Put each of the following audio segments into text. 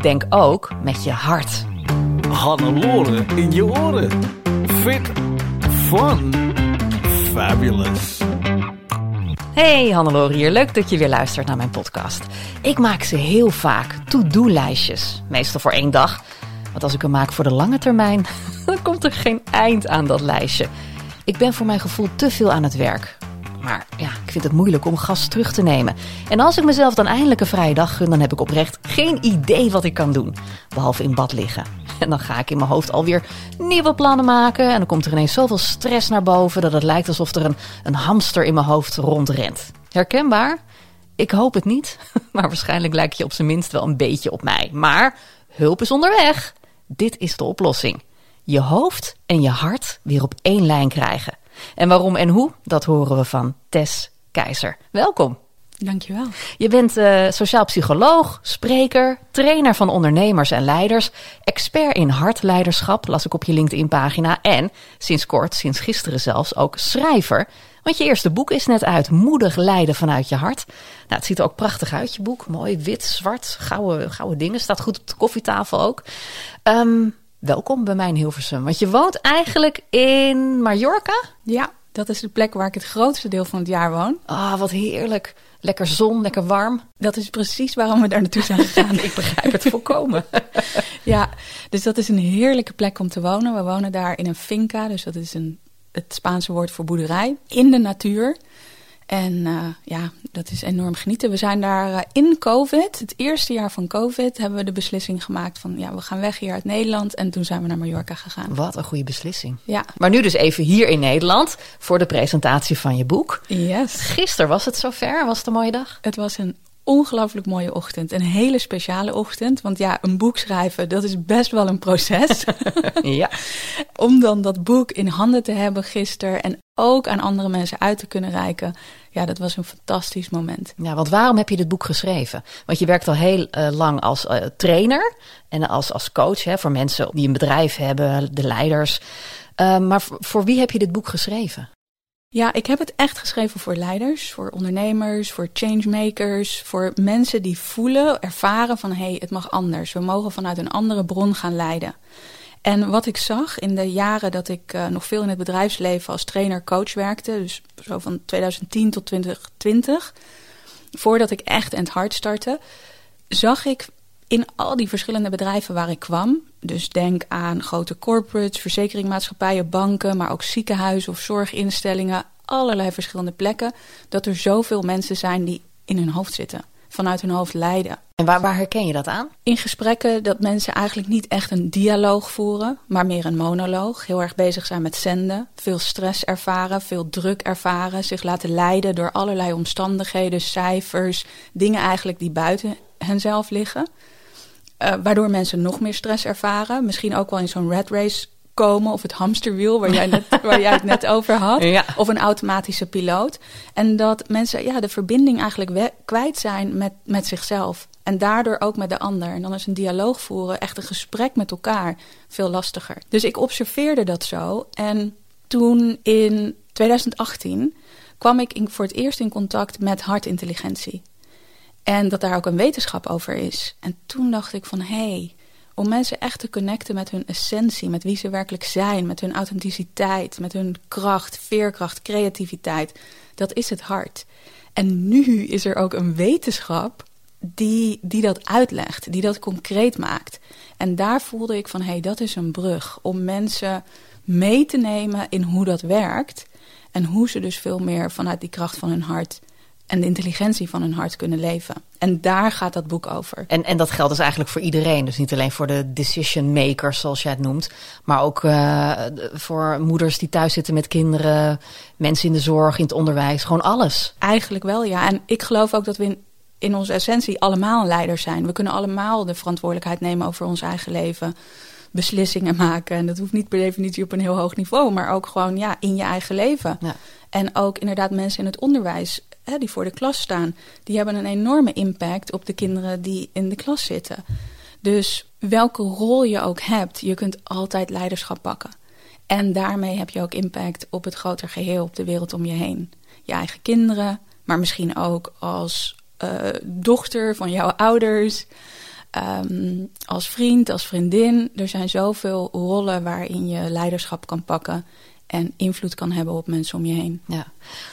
Denk ook met je hart. Hannelore in je oren. Fit, fun, fabulous. Hey Hannelore hier, leuk dat je weer luistert naar mijn podcast. Ik maak ze heel vaak, to-do-lijstjes. Meestal voor één dag. Want als ik hem maak voor de lange termijn, dan komt er geen eind aan dat lijstje. Ik ben voor mijn gevoel te veel aan het werk. Maar ja, ik vind het moeilijk om gas terug te nemen. En als ik mezelf dan eindelijk een vrije dag gun, dan heb ik oprecht geen idee wat ik kan doen. Behalve in bad liggen. En dan ga ik in mijn hoofd alweer nieuwe plannen maken. En dan komt er ineens zoveel stress naar boven dat het lijkt alsof er een, een hamster in mijn hoofd rondrent. Herkenbaar? Ik hoop het niet, maar waarschijnlijk lijkt je op zijn minst wel een beetje op mij. Maar hulp is onderweg. Dit is de oplossing. Je hoofd en je hart weer op één lijn krijgen. En waarom en hoe, dat horen we van Tess Keizer. Welkom. Dankjewel. Je bent uh, sociaal psycholoog, spreker, trainer van ondernemers en leiders, expert in hartleiderschap, las ik op je LinkedIn-pagina, en sinds kort, sinds gisteren zelfs, ook schrijver. Want je eerste boek is net uit, Moedig leiden vanuit je hart. Nou, het ziet er ook prachtig uit, je boek. Mooi, wit, zwart, gouden, gouden dingen. Staat goed op de koffietafel ook. Um, welkom bij mij in Hilversum. Want je woont eigenlijk in Mallorca? Ja, dat is de plek waar ik het grootste deel van het jaar woon. Ah, wat heerlijk. Lekker zon, lekker warm. Dat is precies waarom we daar naartoe zijn gegaan. ik begrijp het volkomen. ja, dus dat is een heerlijke plek om te wonen. We wonen daar in een finca, dus dat is een, het Spaanse woord voor boerderij. In de natuur. En uh, ja, dat is enorm genieten. We zijn daar uh, in COVID, het eerste jaar van COVID, hebben we de beslissing gemaakt van ja, we gaan weg hier uit Nederland. En toen zijn we naar Mallorca gegaan. Wat een goede beslissing. Ja. Maar nu dus even hier in Nederland voor de presentatie van je boek. Yes. Gisteren was het zover. Was het een mooie dag? Het was een ongelooflijk mooie ochtend. Een hele speciale ochtend. Want ja, een boek schrijven, dat is best wel een proces. ja. Om dan dat boek in handen te hebben gisteren en ook aan andere mensen uit te kunnen reiken. Ja, dat was een fantastisch moment. Ja, want waarom heb je dit boek geschreven? Want je werkt al heel uh, lang als uh, trainer en als, als coach hè, voor mensen die een bedrijf hebben, de leiders. Uh, maar voor wie heb je dit boek geschreven? Ja, ik heb het echt geschreven voor leiders, voor ondernemers, voor changemakers, voor mensen die voelen, ervaren van hé, hey, het mag anders. We mogen vanuit een andere bron gaan leiden. En wat ik zag in de jaren dat ik uh, nog veel in het bedrijfsleven als trainer-coach werkte, dus zo van 2010 tot 2020, voordat ik echt in het hart startte, zag ik in al die verschillende bedrijven waar ik kwam, dus denk aan grote corporates, verzekeringmaatschappijen, banken, maar ook ziekenhuizen of zorginstellingen, allerlei verschillende plekken, dat er zoveel mensen zijn die in hun hoofd zitten, vanuit hun hoofd leiden. En waar, waar herken je dat aan? In gesprekken dat mensen eigenlijk niet echt een dialoog voeren, maar meer een monoloog. Heel erg bezig zijn met zenden, veel stress ervaren, veel druk ervaren, zich laten leiden door allerlei omstandigheden, cijfers, dingen eigenlijk die buiten henzelf liggen. Uh, waardoor mensen nog meer stress ervaren. Misschien ook wel in zo'n red race komen of het hamsterwiel waar jij, net, waar jij het net over had. Ja. Of een automatische piloot. En dat mensen ja, de verbinding eigenlijk kwijt zijn met, met zichzelf. En daardoor ook met de ander. En dan is een dialoog voeren, echt een gesprek met elkaar, veel lastiger. Dus ik observeerde dat zo. En toen in 2018 kwam ik in, voor het eerst in contact met hartintelligentie. En dat daar ook een wetenschap over is. En toen dacht ik van hé, hey, om mensen echt te connecten met hun essentie, met wie ze werkelijk zijn, met hun authenticiteit, met hun kracht, veerkracht, creativiteit, dat is het hart. En nu is er ook een wetenschap die, die dat uitlegt, die dat concreet maakt. En daar voelde ik van, hé, hey, dat is een brug om mensen mee te nemen in hoe dat werkt. En hoe ze dus veel meer vanuit die kracht van hun hart en de intelligentie van hun hart kunnen leven. En daar gaat dat boek over. En, en dat geldt dus eigenlijk voor iedereen. Dus niet alleen voor de decision makers, zoals jij het noemt. Maar ook uh, voor moeders die thuis zitten met kinderen. Mensen in de zorg, in het onderwijs. Gewoon alles. Eigenlijk wel, ja. En ik geloof ook dat we in, in onze essentie allemaal leiders zijn. We kunnen allemaal de verantwoordelijkheid nemen over ons eigen leven beslissingen maken. En dat hoeft niet per definitie op een heel hoog niveau, maar ook gewoon ja, in je eigen leven. Ja. En ook inderdaad mensen in het onderwijs die voor de klas staan, die hebben een enorme impact op de kinderen die in de klas zitten. Dus welke rol je ook hebt, je kunt altijd leiderschap pakken. En daarmee heb je ook impact op het groter geheel, op de wereld om je heen. Je eigen kinderen, maar misschien ook als uh, dochter van jouw ouders. Um, als vriend, als vriendin. Er zijn zoveel rollen waarin je leiderschap kan pakken en invloed kan hebben op mensen om je heen. Ja.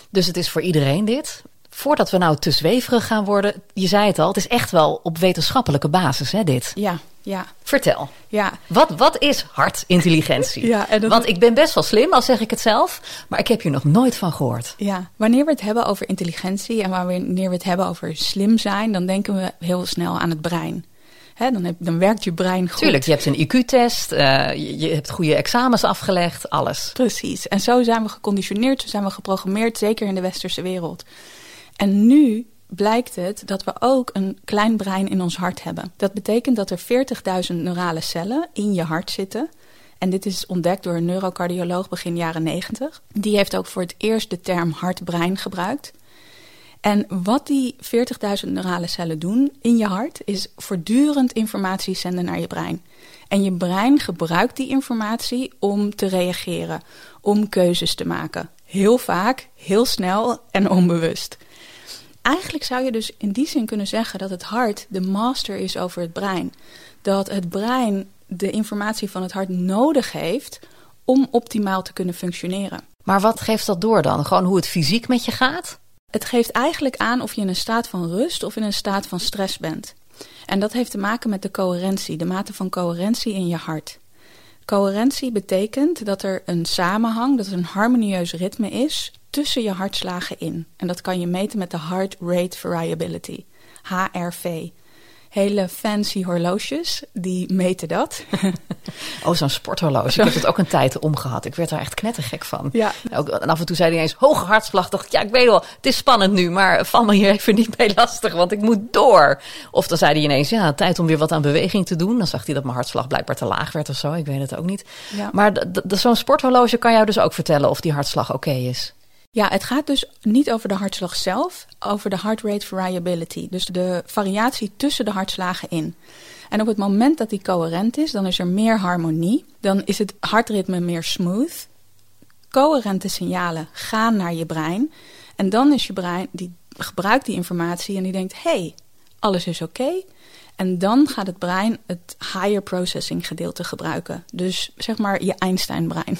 Dus het is voor iedereen dit. Voordat we nou te zweverig gaan worden, je zei het al, het is echt wel op wetenschappelijke basis, hè, dit? Ja, ja. Vertel. Ja. Wat, wat is hartintelligentie? ja, en Want ik ben best wel slim, al zeg ik het zelf, maar ik heb hier nog nooit van gehoord. Ja, wanneer we het hebben over intelligentie en wanneer we het hebben over slim zijn, dan denken we heel snel aan het brein. Hè, dan, heb, dan werkt je brein goed. Tuurlijk, je hebt een IQ-test, uh, eh, je, je, hebt goede examens afgelegd, alles. Precies. En zo zijn we geconditioneerd, zo zijn we geprogrammeerd, zeker in de westerse wereld. En nu blijkt het dat we ook een klein brein in ons hart hebben. Dat betekent dat er 40.000 neurale cellen in je hart zitten. En dit is ontdekt door een neurocardioloog begin jaren 90. Die heeft ook voor het eerst de term hart-brein gebruikt. En wat die 40.000 neurale cellen doen in je hart, is voortdurend informatie zenden naar je brein. En je brein gebruikt die informatie om te reageren, om keuzes te maken. Heel vaak, heel snel en onbewust. Eigenlijk zou je dus in die zin kunnen zeggen dat het hart de master is over het brein. Dat het brein de informatie van het hart nodig heeft om optimaal te kunnen functioneren. Maar wat geeft dat door dan? Gewoon hoe het fysiek met je gaat? Het geeft eigenlijk aan of je in een staat van rust of in een staat van stress bent. En dat heeft te maken met de coherentie, de mate van coherentie in je hart. Coherentie betekent dat er een samenhang, dat er een harmonieus ritme is tussen je hartslagen in. En dat kan je meten met de Heart Rate Variability, HRV hele fancy horloges. Die meten dat. oh, zo'n sporthorloge. Ik heb het ook een tijd omgehad. Ik werd daar echt knettergek van. Ja. Ook, en af en toe zei hij eens hoge hartslag. Dacht ja, ik weet wel, het is spannend nu, maar val me hier even niet mee lastig, want ik moet door. Of dan zei hij ineens, ja, tijd om weer wat aan beweging te doen. Dan zag hij dat mijn hartslag blijkbaar te laag werd of zo. Ik weet het ook niet. Ja. Maar zo'n sporthorloge kan jou dus ook vertellen of die hartslag oké is. Ja, het gaat dus niet over de hartslag zelf, over de heart rate variability. Dus de variatie tussen de hartslagen in. En op het moment dat die coherent is, dan is er meer harmonie. Dan is het hartritme meer smooth. Coherente signalen gaan naar je brein. En dan is je brein, die gebruikt die informatie en die denkt: hé, hey, alles is oké. En dan gaat het brein het higher processing gedeelte gebruiken. Dus zeg maar je Einstein-brein.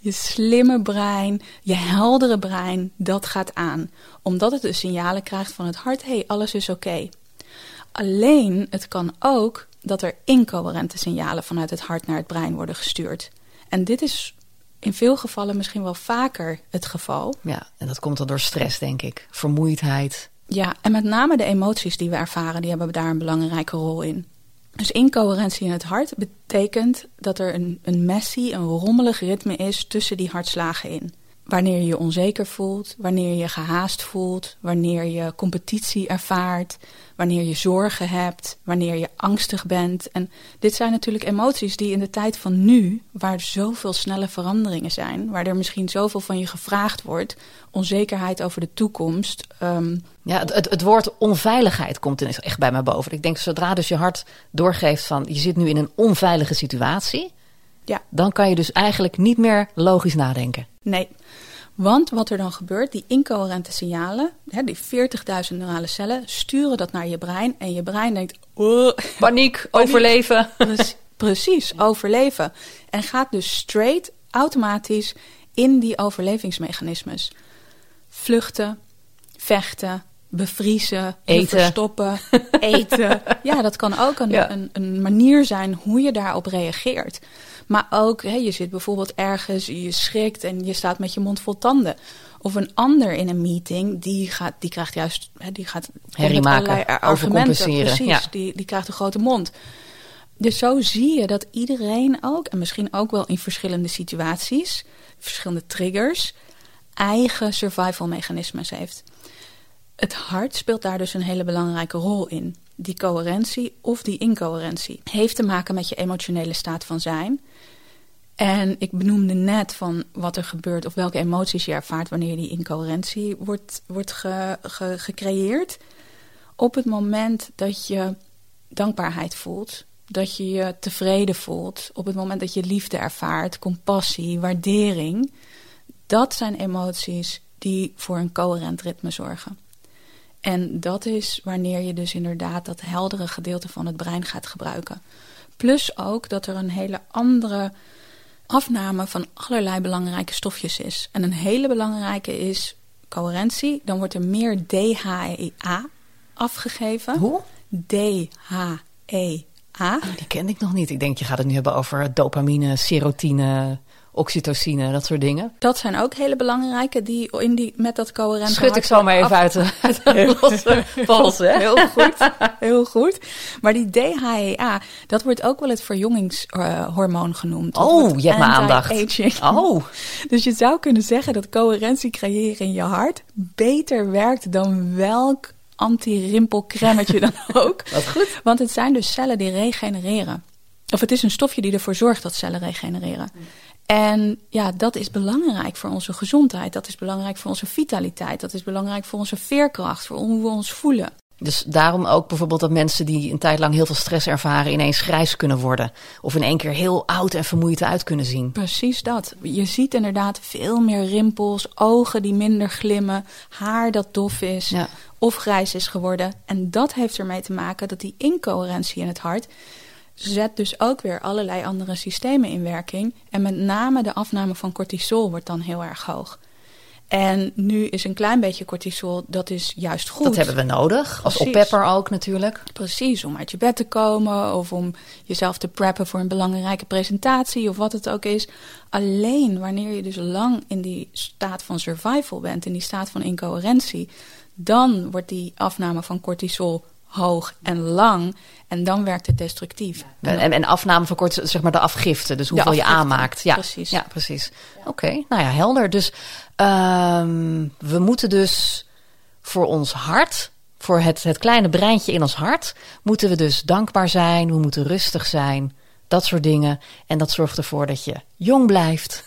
Je slimme brein, je heldere brein, dat gaat aan. Omdat het de signalen krijgt van het hart, hé, hey, alles is oké. Alleen, het kan ook dat er incoherente signalen vanuit het hart naar het brein worden gestuurd. En dit is in veel gevallen misschien wel vaker het geval. Ja, en dat komt dan door stress, denk ik. Vermoeidheid. Ja, en met name de emoties die we ervaren, die hebben daar een belangrijke rol in. Dus incoherentie in het hart betekent dat er een, een messy, een rommelig ritme is tussen die hartslagen in. Wanneer je je onzeker voelt, wanneer je gehaast voelt, wanneer je competitie ervaart, wanneer je zorgen hebt, wanneer je angstig bent. En dit zijn natuurlijk emoties die in de tijd van nu, waar zoveel snelle veranderingen zijn, waar er misschien zoveel van je gevraagd wordt, onzekerheid over de toekomst. Um, ja, het, het, woord onveiligheid komt ineens echt bij me boven. Ik denk, zodra dus je hart doorgeeft van je zit nu in een onveilige situatie, ja. dan kan je dus eigenlijk niet meer logisch nadenken. Nee. Want wat er dan gebeurt, die incoherente signalen, hè, die 40.000 neurale cellen, sturen dat naar je brein. En je brein denkt: oh, paniek, overleven. Precies, overleven. En gaat dus straight, automatisch in die overlevingsmechanismes. Vluchten, vechten, bevriezen, Eten. verstoppen, eten. Ja, dat kan ook een, Ja. een, een manier zijn hoe je daarop reageert. Maar ook, hè, je zit bijvoorbeeld ergens, je schrikt en je staat met je mond vol tanden. Of een ander in een meeting, die, gaat, die krijgt juist, hè, die gaat Herrie maken, overcompenseren, Precies, ja. die, die krijgt een grote mond. Dus zo zie je dat iedereen ook, en misschien ook wel in verschillende situaties, verschillende triggers, eigen survival mechanismes heeft. Het hart speelt daar dus een hele belangrijke rol in. Die coherentie of die incoherentie heeft te maken met je emotionele staat van zijn. En ik benoemde net van wat er gebeurt of welke emoties je ervaart wanneer die incoherentie wordt, wordt ge- ge- gecreëerd. Op het moment dat je dankbaarheid voelt, dat je je tevreden voelt, op het moment dat je liefde ervaart, compassie, waardering, dat zijn emoties die voor een coherent ritme zorgen. En dat is wanneer je dus inderdaad dat heldere gedeelte van het brein gaat gebruiken. Plus ook dat er een hele andere afname van allerlei belangrijke stofjes is. En een hele belangrijke is coherentie. Dan wordt er meer DHEA afgegeven. Hoe? D-H-E-A. Die kende ik nog niet. Ik denk, je gaat het nu hebben over dopamine, serotine, oxytocine, dat soort dingen. Dat zijn ook hele belangrijke die, in die met dat coherente Schud ik zo maar even af- uit de, uit de losse hè? Heel goed, heel goed. Maar die DHEA, dat wordt ook wel het verjongingshormoon genoemd. Oh, je hebt mijn aandacht. Oh, Dus je zou kunnen zeggen dat coherentie creëren in je hart beter werkt dan welk anti-rimpelcremmetje dan ook. wat goed. Want het zijn dus cellen die regenereren. Of het is een stofje die ervoor zorgt dat cellen regenereren. En ja, dat is belangrijk voor onze gezondheid. Dat is belangrijk voor onze vitaliteit. Dat is belangrijk voor onze veerkracht, voor hoe we ons voelen. Dus daarom ook bijvoorbeeld dat mensen die een tijd lang heel veel stress ervaren ineens grijs kunnen worden. Of in één keer heel oud en vermoeid uit kunnen zien. Precies dat. Je ziet inderdaad veel meer rimpels, ogen die minder glimmen, haar dat dof is Ja. of grijs is geworden. En dat heeft ermee te maken dat die incoherentie in het hart zet dus ook weer allerlei andere systemen in werking. En met name de afname van cortisol wordt dan heel erg hoog. En nu is een klein beetje cortisol, dat is juist goed. Dat hebben we nodig. Als Precies. oppepper ook natuurlijk. Precies, om uit je bed te komen of om jezelf te preppen voor een belangrijke presentatie of wat het ook is. Alleen wanneer je dus lang in die staat van survival bent, in die staat van incoherentie, dan wordt die afname van cortisol hoog en lang en dan werkt het destructief. En, en, afname van kort, zeg maar de afgifte. Dus hoeveel je aanmaakt. Ja, precies. Ja, precies. Oké, nou ja, helder. Dus ehm, we moeten dus voor ons hart, voor het, het kleine breintje in ons hart, moeten we dus dankbaar zijn. We moeten rustig zijn. Dat soort dingen. En dat zorgt ervoor dat je jong blijft.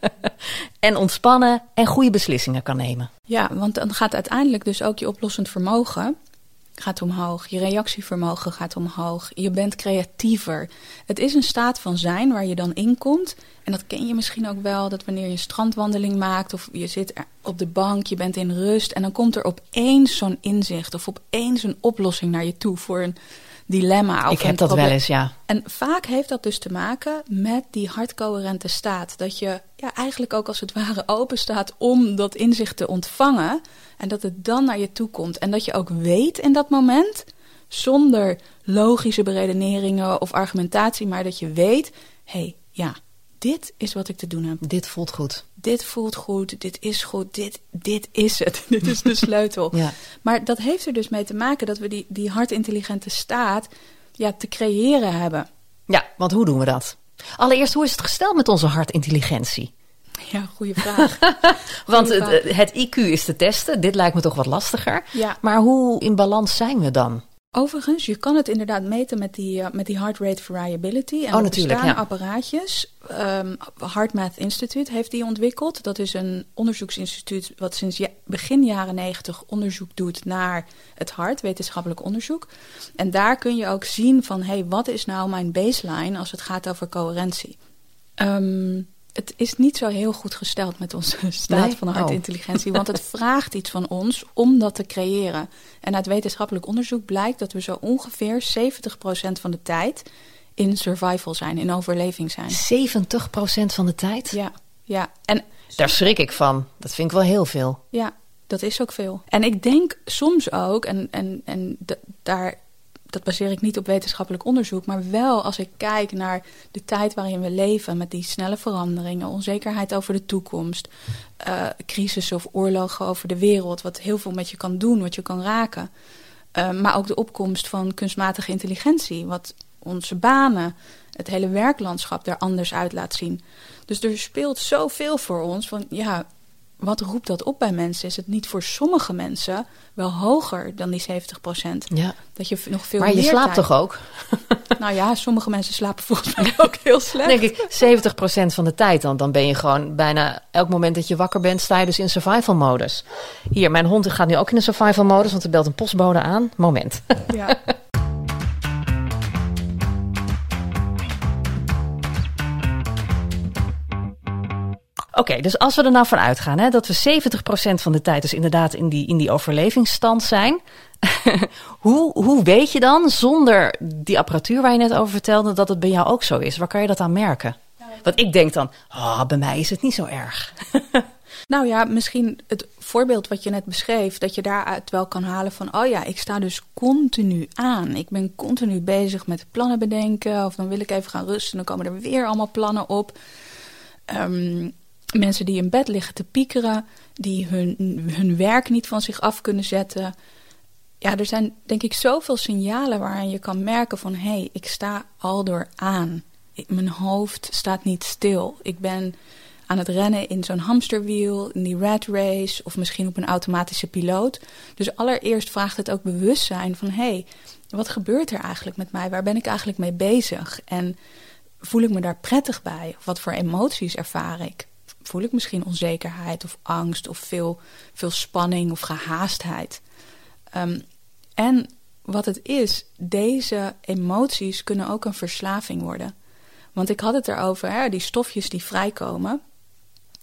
en ontspannen en goede beslissingen kan nemen. Ja, want dan gaat uiteindelijk dus ook je oplossend vermogen gaat omhoog. Je reactievermogen gaat omhoog. Je bent creatiever. Het is een staat van zijn waar je dan in komt. En dat ken je misschien ook wel. Dat wanneer je een strandwandeling maakt of je zit op de bank, je bent in rust. En dan komt er opeens zo'n inzicht of opeens een oplossing naar je toe voor een dilemma. Of Ik heb dat wel eens, ja. En vaak heeft dat dus te maken met die hartcoherente staat. Dat je ja, eigenlijk ook als het ware open staat om dat inzicht te ontvangen. En dat het dan naar je toe komt. En dat je ook weet in dat moment, zonder logische beredeneringen of argumentatie, maar dat je weet: hé, hey, ja, dit is wat ik te doen heb. Dit voelt goed. Dit voelt goed, dit is goed, dit, dit is het. dit is de sleutel. Ja. Maar dat heeft er dus mee te maken dat we die, die hartintelligente staat ja, te creëren hebben. Ja, want hoe doen we dat? Allereerst, hoe is het gesteld met onze hartintelligentie? Ja, goede vraag. Want Goeie het, het IQ is te testen. Dit lijkt me toch wat lastiger. Ja. Maar hoe in balans zijn we dan? Overigens, je kan het inderdaad meten met die, eh, met die heart rate variability. En Oh, natuurlijk, ja. apparaatjes. Ehm HeartMath Institute heeft die ontwikkeld. Dat is een onderzoeksinstituut wat sinds ja- begin jaren negentig onderzoek doet naar het hart, wetenschappelijk onderzoek. En daar kun je ook zien van, hé, hey, wat is nou mijn baseline als het gaat over coherentie? Ehm, het is niet zo heel goed gesteld met onze staat Nee? van Oh. hartintelligentie, want het vraagt iets van ons om dat te creëren. En uit wetenschappelijk onderzoek blijkt dat we zo ongeveer 70% van de tijd in survival zijn, in overleving zijn. 70% van de tijd? Ja, ja. En Daar schrik ik van. Dat vind ik wel heel veel. Ja, dat is ook veel. En ik denk soms ook, en, en, en daar, dat baseer ik niet op wetenschappelijk onderzoek, maar wel als ik kijk naar de tijd waarin we leven, met die snelle veranderingen, onzekerheid over de toekomst, uh, crisis of oorlogen over de wereld, wat heel veel met je kan doen, wat je kan raken. Uh, maar ook de opkomst van kunstmatige intelligentie, wat onze banen, het hele werklandschap er anders uit laat zien. Dus er speelt zoveel voor ons van ja, wat roept dat op bij mensen? Is het niet voor sommige mensen wel hoger dan die 70% Ja. Dat je nog veel maar je slaapt toch ook? Nou ja, sommige mensen slapen volgens mij ook heel slecht. Denk ik, 70% van de tijd. Dan, dan ben je gewoon bijna elk moment dat je wakker bent, sta je dus in survival modus. Hier, mijn hond gaat nu ook in de survival modus, want er belt een postbode aan. Moment. Ja. Oké, dus als we er nou van uitgaan hè, dat we 70% van de tijd dus inderdaad in die, in die overlevingsstand zijn. hoe, hoe weet je dan, zonder die apparatuur waar je net over vertelde, dat het bij jou ook zo is? Waar kan je dat aan merken? Want ik denk dan, oh, bij mij is het niet zo erg. nou ja, misschien het voorbeeld wat je net beschreef, dat je daaruit wel kan halen van, oh ja, ik sta dus continu aan. Ik ben continu bezig met plannen bedenken, of dan wil ik even gaan rusten, dan komen er weer allemaal plannen op. Um, mensen die in bed liggen te piekeren, die hun, hun werk niet van zich af kunnen zetten. Ja, er zijn denk ik zoveel signalen waaraan je kan merken van hé, hey, ik sta al door aan. mijn hoofd staat niet stil. Ik ben aan het rennen in zo'n hamsterwiel, in die rat race of misschien op een automatische piloot. Dus allereerst vraagt het ook bewustzijn van hé, hey, wat gebeurt er eigenlijk met mij? Waar ben ik eigenlijk mee bezig? En voel ik me daar prettig bij? Wat voor emoties ervaar ik? Voel ik misschien onzekerheid of angst of veel, veel spanning of gehaastheid. Um, en wat het is, deze emoties kunnen ook een verslaving worden. Want ik had het erover, hè, die stofjes die vrijkomen,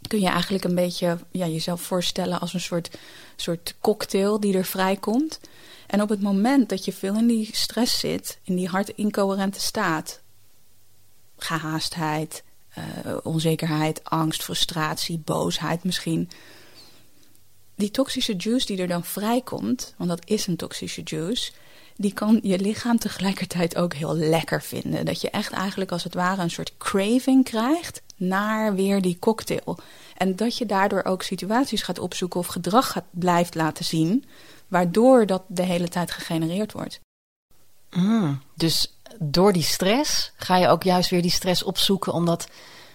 kun je eigenlijk een beetje ja, jezelf voorstellen als een soort, soort cocktail die er vrijkomt. En op het moment dat je veel in die stress zit, in die hartincoherente staat, gehaastheid, uh, onzekerheid, angst, frustratie, boosheid misschien. Die toxische juice die er dan vrijkomt, want dat is een toxische juice, die kan je lichaam tegelijkertijd ook heel lekker vinden. Dat je echt eigenlijk als het ware een soort craving krijgt naar weer die cocktail. En dat je daardoor ook situaties gaat opzoeken of gedrag gaat, blijft laten zien, waardoor dat de hele tijd gegenereerd wordt. Mm, dus door die stress ga je ook juist weer die stress opzoeken, omdat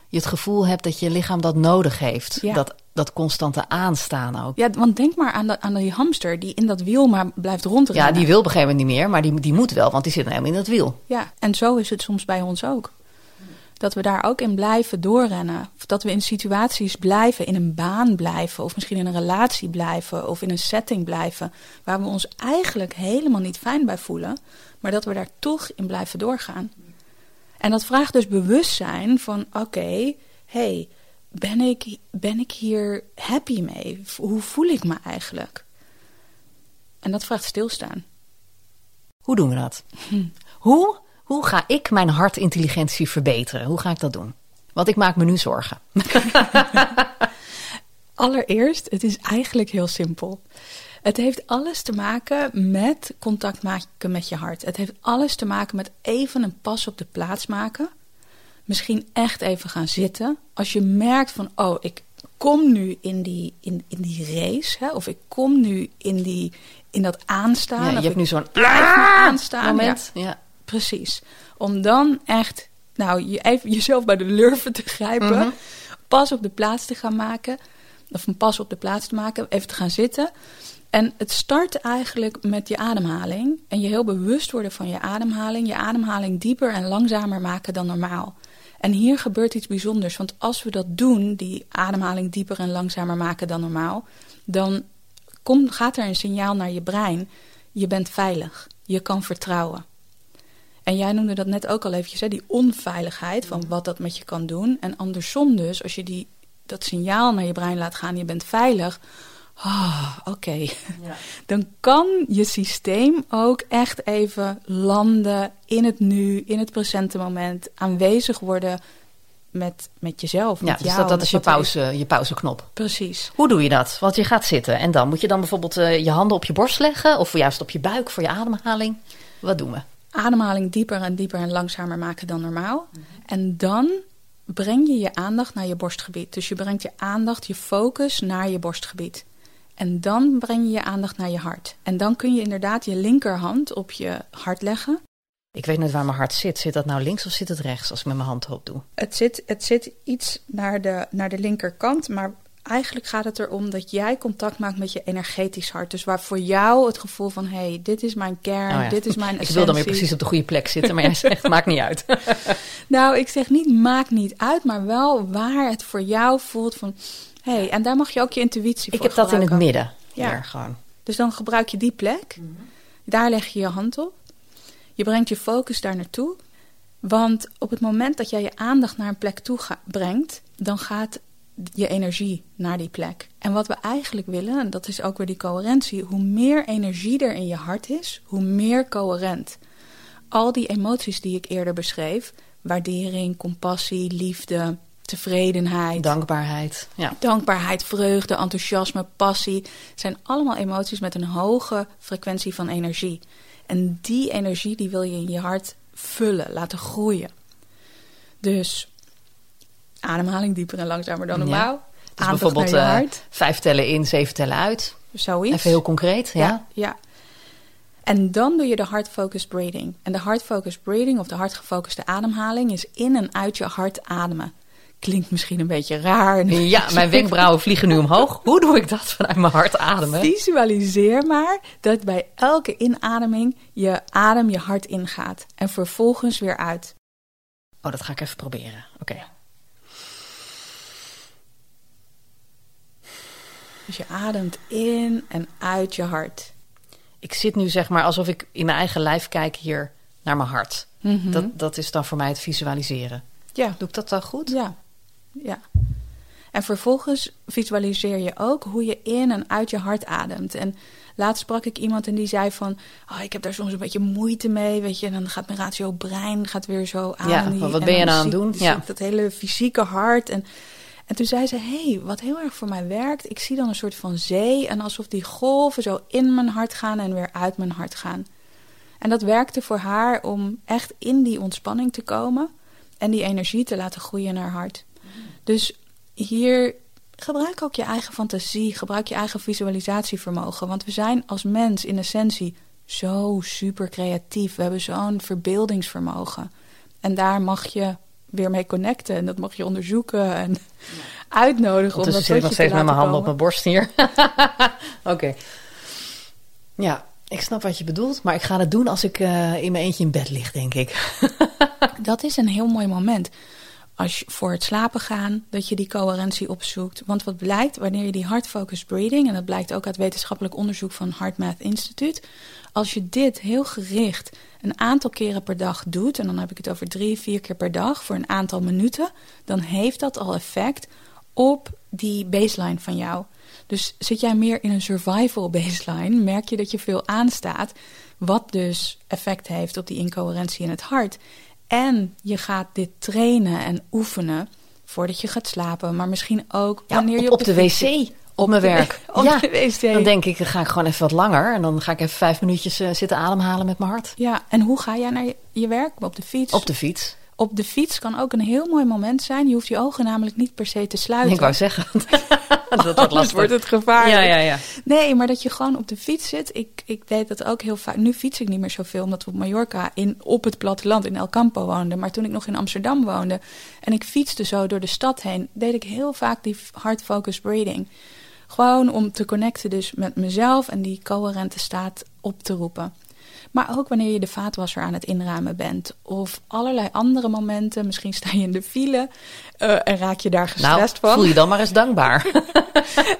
je het gevoel hebt dat je lichaam dat nodig heeft. Dat, dat constante aanstaan ook. Ja, want denk maar aan, de, aan die hamster die in dat wiel maar blijft rondrennen. Ja, die wil op een gegeven moment niet meer, maar die, die moet wel, want die zit nou helemaal in dat wiel. Ja, en zo is het soms bij ons ook. Dat we daar ook in blijven doorrennen. Of dat we in situaties blijven, in een baan blijven. Of misschien in een relatie blijven. Of in een setting blijven. Waar we ons eigenlijk helemaal niet fijn bij voelen. Maar dat we daar toch in blijven doorgaan. En dat vraagt dus bewustzijn van: oké, hey, ben ik, ben ik hier happy mee? Hoe voel ik me eigenlijk? En dat vraagt stilstaan. Hoe doen we dat? Hoe, hoe ga ik mijn hartintelligentie verbeteren? Hoe ga ik dat doen? Want ik maak me nu zorgen. Allereerst, het is eigenlijk heel simpel. Het heeft alles te maken met contact maken met je hart. Het heeft alles te maken met even een pas op de plaats maken. Misschien echt even gaan zitten. Als je merkt van, oh, ik kom nu in die, in, in die race. Hè, of ik kom nu in, die, in dat aanstaan. Ja, je hebt nu zo'n aanstaan moment. Ja, ja, precies. Om dan echt, nou, je even jezelf bij de lurven te grijpen. Mhm. Pas op de plaats te gaan maken. Of een pas op de plaats te maken. Even te gaan zitten. En het start eigenlijk met je ademhaling. En je heel bewust worden van je ademhaling. Je ademhaling dieper en langzamer maken dan normaal. En hier gebeurt iets bijzonders. Want als we dat doen, die ademhaling dieper en langzamer maken dan normaal. Dan komt, gaat er een signaal naar je brein. Je bent veilig. Je kan vertrouwen. En jij noemde dat net ook al eventjes, hè, die onveiligheid van wat dat met je kan doen. En andersom dus, als je die, dat signaal naar je brein laat gaan, je bent veilig oh, oké. Ja. Dan kan je systeem ook echt even landen in het nu, in het presente moment, aanwezig worden met, met jezelf. Ja, dus jou, dat, is je, pauze, je pauzeknop. Precies. Hoe doe je dat? Want je gaat zitten en dan moet je dan bijvoorbeeld eh, je handen op je borst leggen of juist op je buik voor je ademhaling. Wat doen we? Ademhaling dieper en dieper en langzamer maken dan normaal. En dan breng je je aandacht naar je borstgebied. Dus je brengt je aandacht, je focus naar je borstgebied. En dan breng je je aandacht naar je hart. En dan kun je inderdaad je linkerhand op je hart leggen. Ik weet net waar mijn hart zit. Zit dat nou links of zit het rechts als ik met mijn hand erop doe? Het zit, het zit iets naar de, naar de linkerkant, maar eigenlijk gaat het erom dat jij contact maakt met je energetisch hart. Dus waar voor jou het gevoel van, hé, hey, dit is mijn kern, Oh ja. dit is mijn Ik essentie. wil dan weer precies op de goede plek zitten, maar jij zegt maakt niet uit. Nou, ik zeg niet maakt niet uit, maar wel waar het voor jou voelt van... hé, hey, en daar mag je ook je intuïtie Ik voor heb dat in het midden. Ja. Hier gewoon. Dus dan gebruik je die plek. Daar leg je je hand op. Je brengt je focus daar naartoe. Want op het moment dat jij je aandacht naar een plek toe brengt, dan gaat je energie naar die plek. En wat we eigenlijk willen, en dat is ook weer die coherentie, hoe meer energie er in je hart is, hoe meer coherent. Al die emoties die ik eerder beschreef, waardering, compassie, liefde, tevredenheid, Dankbaarheid. Ja. Dankbaarheid, vreugde, enthousiasme, passie zijn allemaal emoties met een hoge frequentie van energie. En die energie die wil je in je hart vullen, laten groeien. Dus ademhaling dieper en langzamer dan Ja. normaal. Dus Aandacht bijvoorbeeld eh, vijf tellen in, zeven tellen uit. Zoiets. Even heel concreet. Ja. ja, ja. En dan doe je de heart focused breathing. En de heart focused breathing of de hartgefocuste ademhaling is in en uit je hart ademen. Klinkt misschien een beetje raar. Ja, mijn wenkbrauwen vliegen nu omhoog. Hoe doe ik dat vanuit mijn hart ademen? Visualiseer maar dat bij elke inademing je adem je hart ingaat en vervolgens weer uit. Oh, dat ga ik even proberen. Oké. Dus je ademt in en uit je hart. Ik zit nu zeg maar alsof ik in mijn eigen lijf kijk hier naar mijn hart. Mhm. Dat, dat is dan voor mij het visualiseren. Ja, Doe ik dat dan goed? ja, ja. En vervolgens visualiseer je ook hoe je in en uit je hart ademt. En laatst sprak ik iemand en die zei van... Oh, ik heb daar soms een beetje moeite mee, weet je. En dan gaat mijn ratio brein gaat weer zo aan. Ja, die- wat en ben je nou aan het doen? zie Ja. dat hele fysieke hart. En, en toen zei ze, hey, wat heel erg voor mij werkt... ik zie dan een soort van zee en alsof die golven zo in mijn hart gaan... en weer uit mijn hart gaan. En dat werkte voor haar om echt in die ontspanning te komen... en die energie te laten groeien naar haar hart. Dus hier gebruik ook je eigen fantasie, gebruik je eigen visualisatievermogen. Want we zijn als mens in essentie zo super creatief. We hebben zo'n verbeeldingsvermogen. En daar mag je weer mee connecten en dat mag je onderzoeken en uitnodigen. dat zit ik nog steeds te met mijn laten handen op komen. mijn borst hier. Oké. Ja, ik snap wat je bedoelt. Maar ik ga het doen als ik eh, in mijn eentje in bed lig, denk ik. Dat is een heel mooi moment. Als je voor het slapen gaan, dat je die coherentie opzoekt. Want wat blijkt, wanneer je die heart focused breathing, en dat blijkt ook uit wetenschappelijk onderzoek van HeartMath Institute, als je dit heel gericht een aantal keren per dag doet, en dan heb ik het over drie, vier keer per dag voor een aantal minuten, dan heeft dat al effect op die baseline van jou. Dus zit jij meer in een survival baseline, merk je dat je veel aanstaat, wat dus effect heeft op die incoherentie in het hart. En je gaat dit trainen en oefenen voordat je gaat slapen, maar misschien ook Ja, wanneer op, je op de fiets wc, op mijn de- werk. op ja, de wc. dan denk ik, dan ga ik gewoon even wat langer. En dan ga ik even vijf minuutjes eh, zitten ademhalen met mijn hart. Ja, en hoe ga jij naar je, je werk? Op de fiets? Op de fiets. Op de fiets kan ook een heel mooi moment zijn. Je hoeft je ogen namelijk niet per se te sluiten. Ik wou zeggen. dat wordt Anders lastig. wordt het gevaarlijk. Ja, ja, ja. Nee, maar dat je gewoon op de fiets zit. Ik, ik deed dat ook heel vaak. Nu fiets ik niet meer zoveel, omdat we op Mallorca in, op het platteland in El Campo woonden. Maar toen ik nog in Amsterdam woonde en ik fietste zo door de stad heen, deed ik heel vaak die hard focus breathing. Gewoon om te connecten dus met mezelf en die coherente staat op te roepen. Maar ook wanneer je de vaatwasser aan het inruimen bent. Of allerlei andere momenten. Misschien sta je in de file eh, en raak je daar Nou, gestrest van. voel je dan maar eens dankbaar.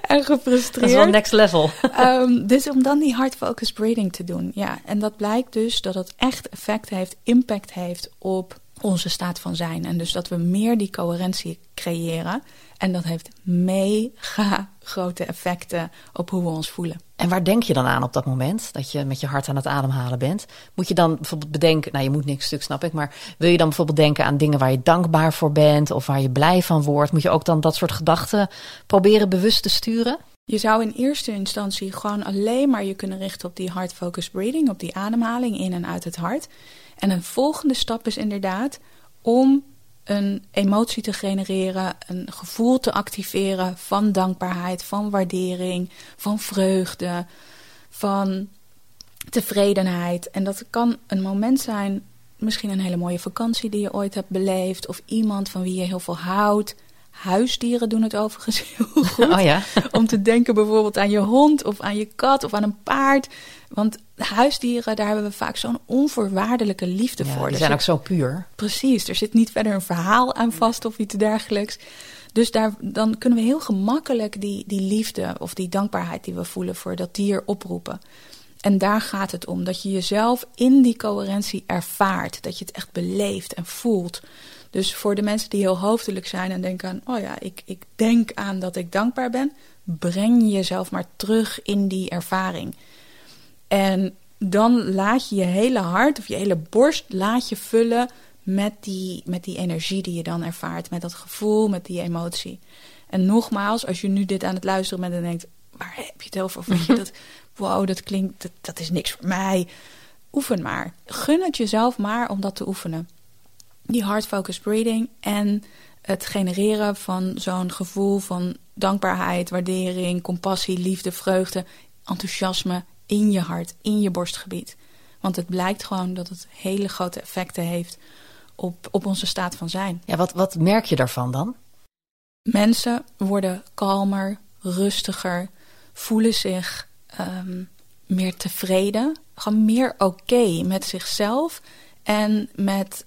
En gefrustreerd. dat is wel next level. Ehm, dus om dan die hard focus breathing te doen. Ja, en dat blijkt dus dat het echt effect heeft, impact heeft op onze staat van zijn. En dus dat we meer die coherentie creëren. En dat heeft mega grote effecten op hoe we ons voelen. En waar denk je dan aan op dat moment dat je met je hart aan het ademhalen bent? Moet je dan bijvoorbeeld bedenken, nou je moet niks stuk snap ik, maar wil je dan bijvoorbeeld denken aan dingen waar je dankbaar voor bent of waar je blij van wordt? Moet je ook dan dat soort gedachten proberen bewust te sturen? Je zou in eerste instantie gewoon alleen maar je kunnen richten op die heart focus breathing, op die ademhaling in en uit het hart. En een volgende stap is inderdaad om een emotie te genereren, een gevoel te activeren van dankbaarheid, van waardering, van vreugde, van tevredenheid. En dat kan een moment zijn, misschien een hele mooie vakantie die je ooit hebt beleefd, of iemand van wie je heel veel houdt. Huisdieren doen het overigens heel goed. Oh ja. Om te denken bijvoorbeeld aan je hond of aan je kat of aan een paard. Want huisdieren, daar hebben we vaak zo'n onvoorwaardelijke liefde Ja, voor. die Er zijn ook zo puur. Precies, er zit niet verder een verhaal aan vast of iets dergelijks. Dus daar, dan kunnen we heel gemakkelijk die, die liefde of die dankbaarheid die we voelen voor dat dier oproepen. En daar gaat het om, dat je jezelf in die coherentie ervaart. Dat je het echt beleeft en voelt. Dus voor de mensen die heel hoofdelijk zijn en denken aan... oh ja, ik, ik denk aan dat ik dankbaar ben... breng jezelf maar terug in die ervaring. En dan laat je je hele hart of je hele borst laat je vullen met die, met die energie die je dan ervaart. Met dat gevoel, met die emotie. En nogmaals, als je nu dit aan het luisteren bent en denkt... waar heb je het over? Of weet je, dat, wow, dat klinkt, dat, dat is niks voor mij. Oefen maar. Gun het jezelf maar om dat te oefenen. Die heart focus breathing en het genereren van zo'n gevoel van dankbaarheid, waardering, compassie, liefde, vreugde, enthousiasme in je hart, in je borstgebied. Want het blijkt gewoon dat het hele grote effecten heeft op, op onze staat van zijn. Ja, wat, wat merk je daarvan dan? Mensen worden kalmer, rustiger, voelen zich ehm, meer tevreden, gewoon meer oké met zichzelf en met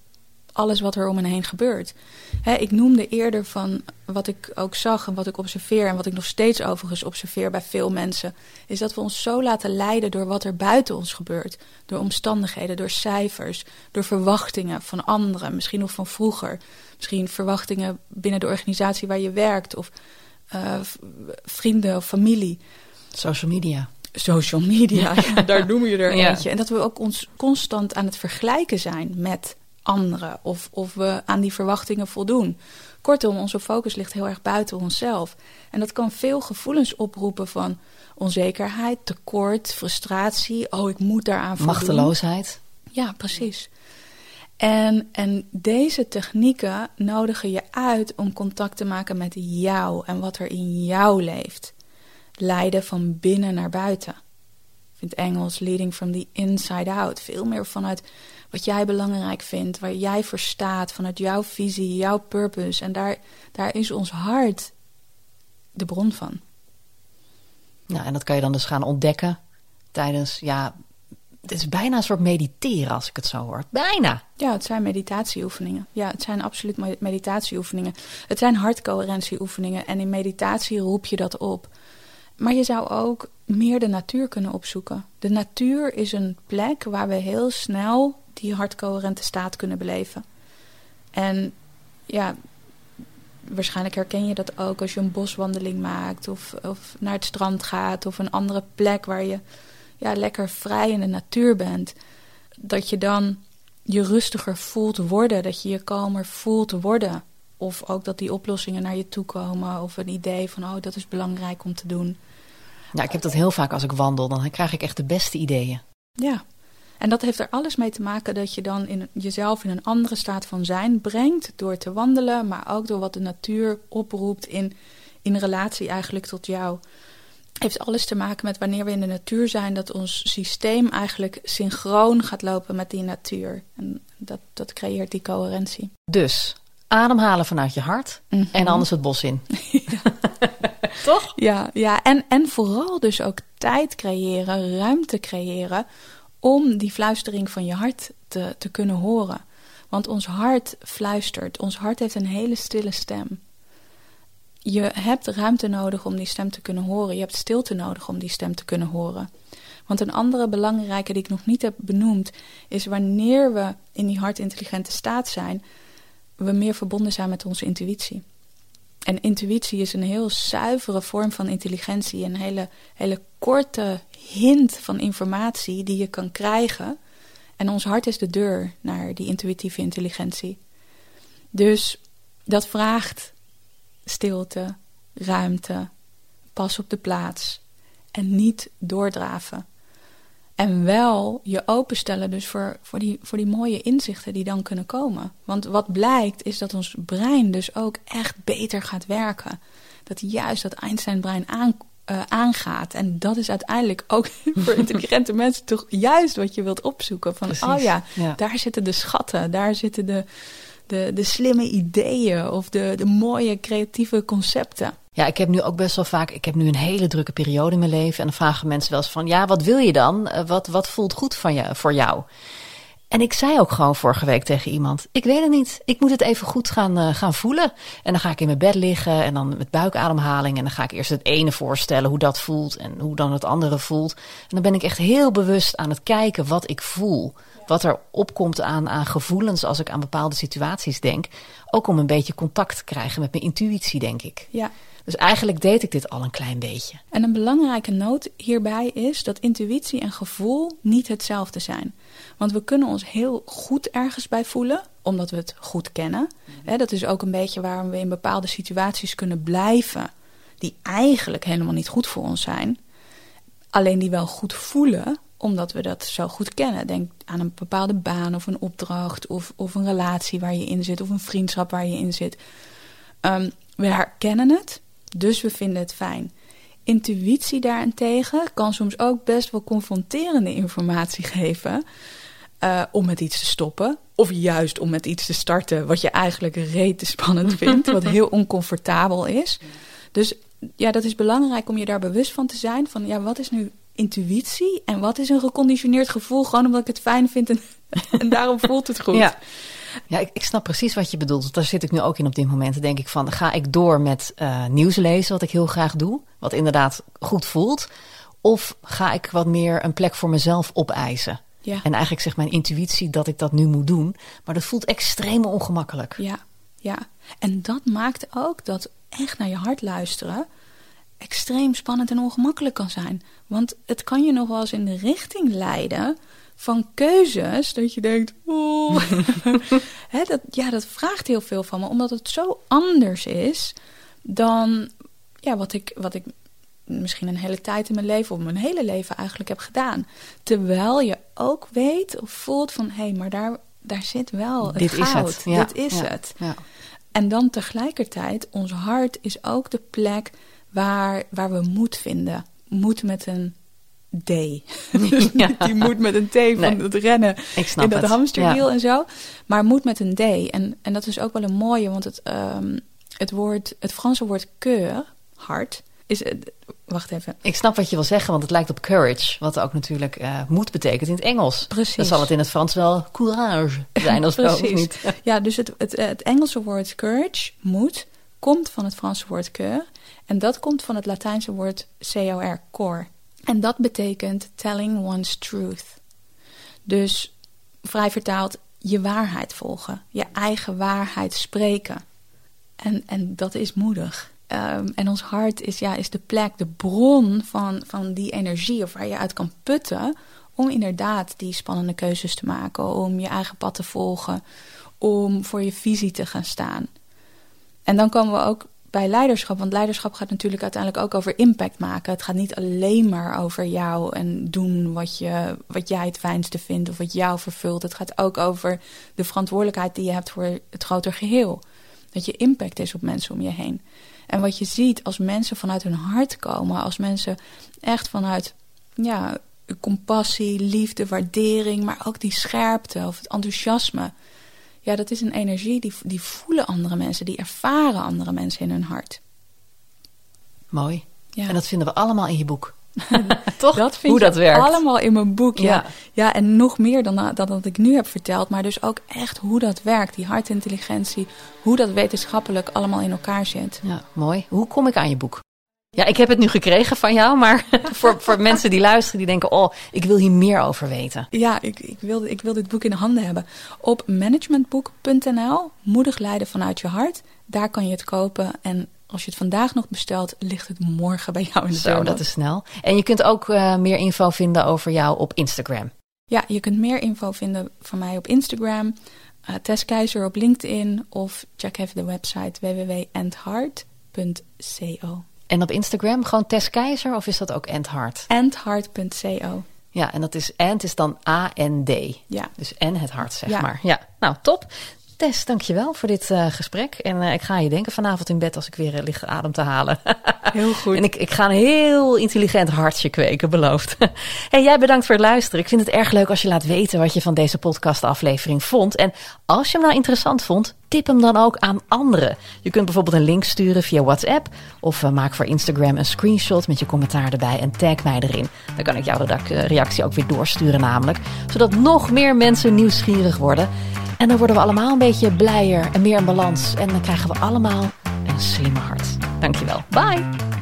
alles wat er om hen heen gebeurt. Hè, ik noemde eerder van wat ik ook zag en wat ik observeer en wat ik nog steeds overigens observeer bij veel mensen, is dat we ons zo laten leiden door wat er buiten ons gebeurt. Door omstandigheden, door cijfers, door verwachtingen van anderen, misschien nog van vroeger. Misschien verwachtingen binnen de organisatie waar je werkt of eh, vrienden of familie. Social media. Social media, ja, daar noem je er Ja. eentje. En dat we ook ons constant aan het vergelijken zijn met anderen. Of, of we aan die verwachtingen voldoen. Kortom, onze focus ligt heel erg buiten onszelf. En dat kan veel gevoelens oproepen van onzekerheid, tekort, frustratie. Oh, ik moet daaraan voldoen. Machteloosheid. Ja, precies. En, en deze technieken nodigen je uit om contact te maken met jou en wat er in jou leeft. Leiden van binnen naar buiten. Ik vind Engels leading from the inside out. Veel meer vanuit wat jij belangrijk vindt, waar jij voor staat, vanuit jouw visie, jouw purpose. En daar, daar is ons hart de bron van. Nou, en dat kan je dan dus gaan ontdekken tijdens, ja, het is bijna een soort mediteren als ik het zo hoor. Bijna. Ja, het zijn meditatieoefeningen. Ja, het zijn absoluut me- meditatieoefeningen. Het zijn hartcoherentieoefeningen. En in meditatie roep je dat op. Maar je zou ook meer de natuur kunnen opzoeken. De natuur is een plek waar we heel snel die hartcoherente staat kunnen beleven. En ja, waarschijnlijk herken je dat ook als je een boswandeling maakt of, of naar het strand gaat of een andere plek waar je ja, lekker vrij in de natuur bent. Dat je dan je rustiger voelt worden, dat je je kalmer voelt worden. Of ook dat die oplossingen naar je toe komen of een idee van oh, dat is belangrijk om te doen. Nou, ik heb dat heel vaak als ik wandel, dan krijg ik echt de beste ideeën. Ja, en dat heeft er alles mee te maken dat je dan in, jezelf in een andere staat van zijn brengt door te wandelen, maar ook door wat de natuur oproept in, in relatie eigenlijk tot jou. Heeft alles te maken met wanneer we in de natuur zijn, dat ons systeem eigenlijk synchroon gaat lopen met die natuur. En dat, dat creëert die coherentie. Dus, ademhalen vanuit je hart Mhm. en anders het bos in. Toch? Ja, ja. En, en vooral dus ook tijd creëren, ruimte creëren om die fluistering van je hart te, te kunnen horen. Want ons hart fluistert. Ons hart heeft een hele stille stem. Je hebt ruimte nodig om die stem te kunnen horen. Je hebt stilte nodig om die stem te kunnen horen. Want een andere belangrijke die ik nog niet heb benoemd, is wanneer we in die hartintelligente staat zijn, we meer verbonden zijn met onze intuïtie. En intuïtie is een heel zuivere vorm van intelligentie. Een hele, hele korte hint van informatie die je kan krijgen. En ons hart is de deur naar die intuïtieve intelligentie. Dus dat vraagt stilte, ruimte, pas op de plaats en niet doordraven. En wel je openstellen dus voor, voor, die, voor die mooie inzichten die dan kunnen komen. Want wat blijkt is dat ons brein dus ook echt beter gaat werken. Dat juist dat Einstein-brein aan, uh, aangaat. En dat is uiteindelijk ook voor intelligente mensen toch juist wat je wilt opzoeken. Van, oh ja, ja, daar zitten de schatten, daar zitten de, de, de slimme ideeën of de, de mooie creatieve concepten. Ja, ik heb nu ook best wel vaak, ik heb nu een hele drukke periode in mijn leven. En dan vragen mensen wel eens van, ja, wat wil je dan? Eh, wat, wat voelt goed van je, voor jou? En ik zei ook gewoon vorige week tegen iemand: Ik weet het niet. Ik moet het even goed gaan, uh, gaan voelen. En dan ga ik in mijn bed liggen en dan met buikademhaling. En dan ga ik eerst het ene voorstellen, hoe dat voelt en hoe dan het andere voelt. En dan ben ik echt heel bewust aan het kijken wat ik voel. Wat er opkomt aan, aan gevoelens als ik aan bepaalde situaties denk. Ook om een beetje contact te krijgen met mijn intuïtie, denk ik. Ja. Dus eigenlijk deed ik dit al een klein beetje. En een belangrijke noot hierbij is dat intuïtie en gevoel niet hetzelfde zijn. Want we kunnen ons heel goed ergens bij voelen, omdat we het goed kennen. Mm dat is ook een beetje waarom we in bepaalde situaties kunnen blijven, die eigenlijk helemaal niet goed voor ons zijn. Alleen die wel goed voelen, omdat we dat zo goed kennen. Denk aan een bepaalde baan of een opdracht of, of een relatie waar je in zit of een vriendschap waar je in zit. Um, we herkennen het, dus we vinden het fijn. Intuïtie daarentegen kan soms ook best wel confronterende informatie geven. Uh, om met iets te stoppen. Of juist om met iets te starten wat je eigenlijk rete spannend vindt. wat heel oncomfortabel is. Dus ja, dat is belangrijk om je daar bewust van te zijn. Van ja, wat is nu intuïtie en wat is een geconditioneerd gevoel? Gewoon omdat ik het fijn vind en, en daarom voelt het goed. Ja. Ja, ik, ik, snap precies wat je bedoelt. Daar zit ik nu ook in op dit moment. Dan denk ik van, ga ik door met uh, nieuws lezen, wat ik heel graag doe. Wat inderdaad goed voelt. Of ga ik wat meer een plek voor mezelf opeisen? Ja. En eigenlijk zegt mijn intuïtie dat ik dat nu moet doen. Maar dat voelt extreem ongemakkelijk. Ja, ja. En dat maakt ook dat echt naar je hart luisteren extreem spannend en ongemakkelijk kan zijn. Want het kan je nog wel eens in de richting leiden van keuzes dat je denkt, oeh, dat, ja, dat vraagt heel veel van me, omdat het zo anders is dan ja, wat, ik, wat ik misschien een hele tijd in mijn leven of mijn hele leven eigenlijk heb gedaan. Terwijl je ook weet of voelt van, hé, hey, maar daar, daar zit wel het Dit goud. Is het. Ja, Dit is ja, het. Ja. En dan tegelijkertijd, ons hart is ook de plek waar, waar we moed vinden. Moed met een D. dus ja. die moet met een T van nee, het rennen in dat hamsterwiel ja. en zo. Maar moet met een D. En, en dat is ook wel een mooie, want het, um, het, woord, het Franse woord keur, hart, is... Wacht even. Ik snap wat je wil zeggen, want het lijkt op courage. Wat ook natuurlijk uh, moed betekent in het Engels. Precies. Dan zal het in het Frans wel courage zijn als wel, of niet? Ja, dus het, het, het Engelse woord courage, moed, komt van het Franse woord keur. En dat komt van het Latijnse woord cor, cor. En dat betekent telling one's truth. Dus vrij vertaald, je waarheid volgen. Je eigen waarheid spreken. En, en dat is moedig. Um, en ons hart is, ja, is de plek, de bron van, van die energie... of waar je uit kan putten om inderdaad die spannende keuzes te maken... om je eigen pad te volgen, om voor je visie te gaan staan. En dan komen we ook bij leiderschap. Want leiderschap gaat natuurlijk uiteindelijk ook over impact maken. Het gaat niet alleen maar over jou en doen wat, je, wat jij het fijnste vindt of wat jou vervult. Het gaat ook over de verantwoordelijkheid die je hebt voor het groter geheel. Dat je impact is op mensen om je heen. En wat je ziet als mensen vanuit hun hart komen, als mensen echt vanuit ja, compassie, liefde, waardering, maar ook die scherpte of het enthousiasme ja, dat is een energie die, die voelen andere mensen, die ervaren andere mensen in hun hart. Mooi. Ja. En dat vinden we allemaal in je boek. Toch? Dat vind Hoe dat werkt. allemaal in mijn boek, ja. ja. ja. en nog meer dan, dan dat ik nu heb verteld. Maar dus ook echt hoe dat werkt. Die hartintelligentie. Hoe dat wetenschappelijk allemaal in elkaar zit. Ja, mooi. Hoe kom ik aan je boek? Ja, ik heb het nu gekregen van jou, maar voor, voor mensen die luisteren, die denken: Oh, ik wil hier meer over weten. Ja, ik, ik, wil, ik wil dit boek in de handen hebben. Op managementboek.nl, moedig leiden vanuit je hart. Daar kan je het kopen. En als je het vandaag nog bestelt, ligt het morgen bij jou in de Zo, dat is snel. En je kunt ook uh, meer info vinden over jou op Instagram. Ja, je kunt meer info vinden van mij op Instagram, uh, Tess Keizer op LinkedIn of check even de website www.endheart.co. En op Instagram gewoon Tess Keizer of is dat ook Endhart? Endhart.co. Ja, en dat is End is dan A-N-D. Ja. Dus en het hart, zeg Ja. maar. Ja, nou top. Tess, dankjewel voor dit eh, gesprek. En eh, ik ga je denken vanavond in bed als ik weer uh, lig adem te halen. Heel goed. En ik, ik ga een heel intelligent hartje kweken, beloofd. hey, jij bedankt voor het luisteren. Ik vind het erg leuk als je laat weten wat je van deze podcastaflevering vond. En als je hem nou interessant vond, tip hem dan ook aan anderen. Je kunt bijvoorbeeld een link sturen via WhatsApp. Of uh, maak voor Instagram een screenshot met je commentaar erbij en tag mij erin. Dan kan ik jouw reactie ook weer doorsturen namelijk. Zodat nog meer mensen nieuwsgierig worden. En dan worden we allemaal een beetje blijer en meer in balans. En dan krijgen we allemaal een slimme hart. Dankjewel. Bye!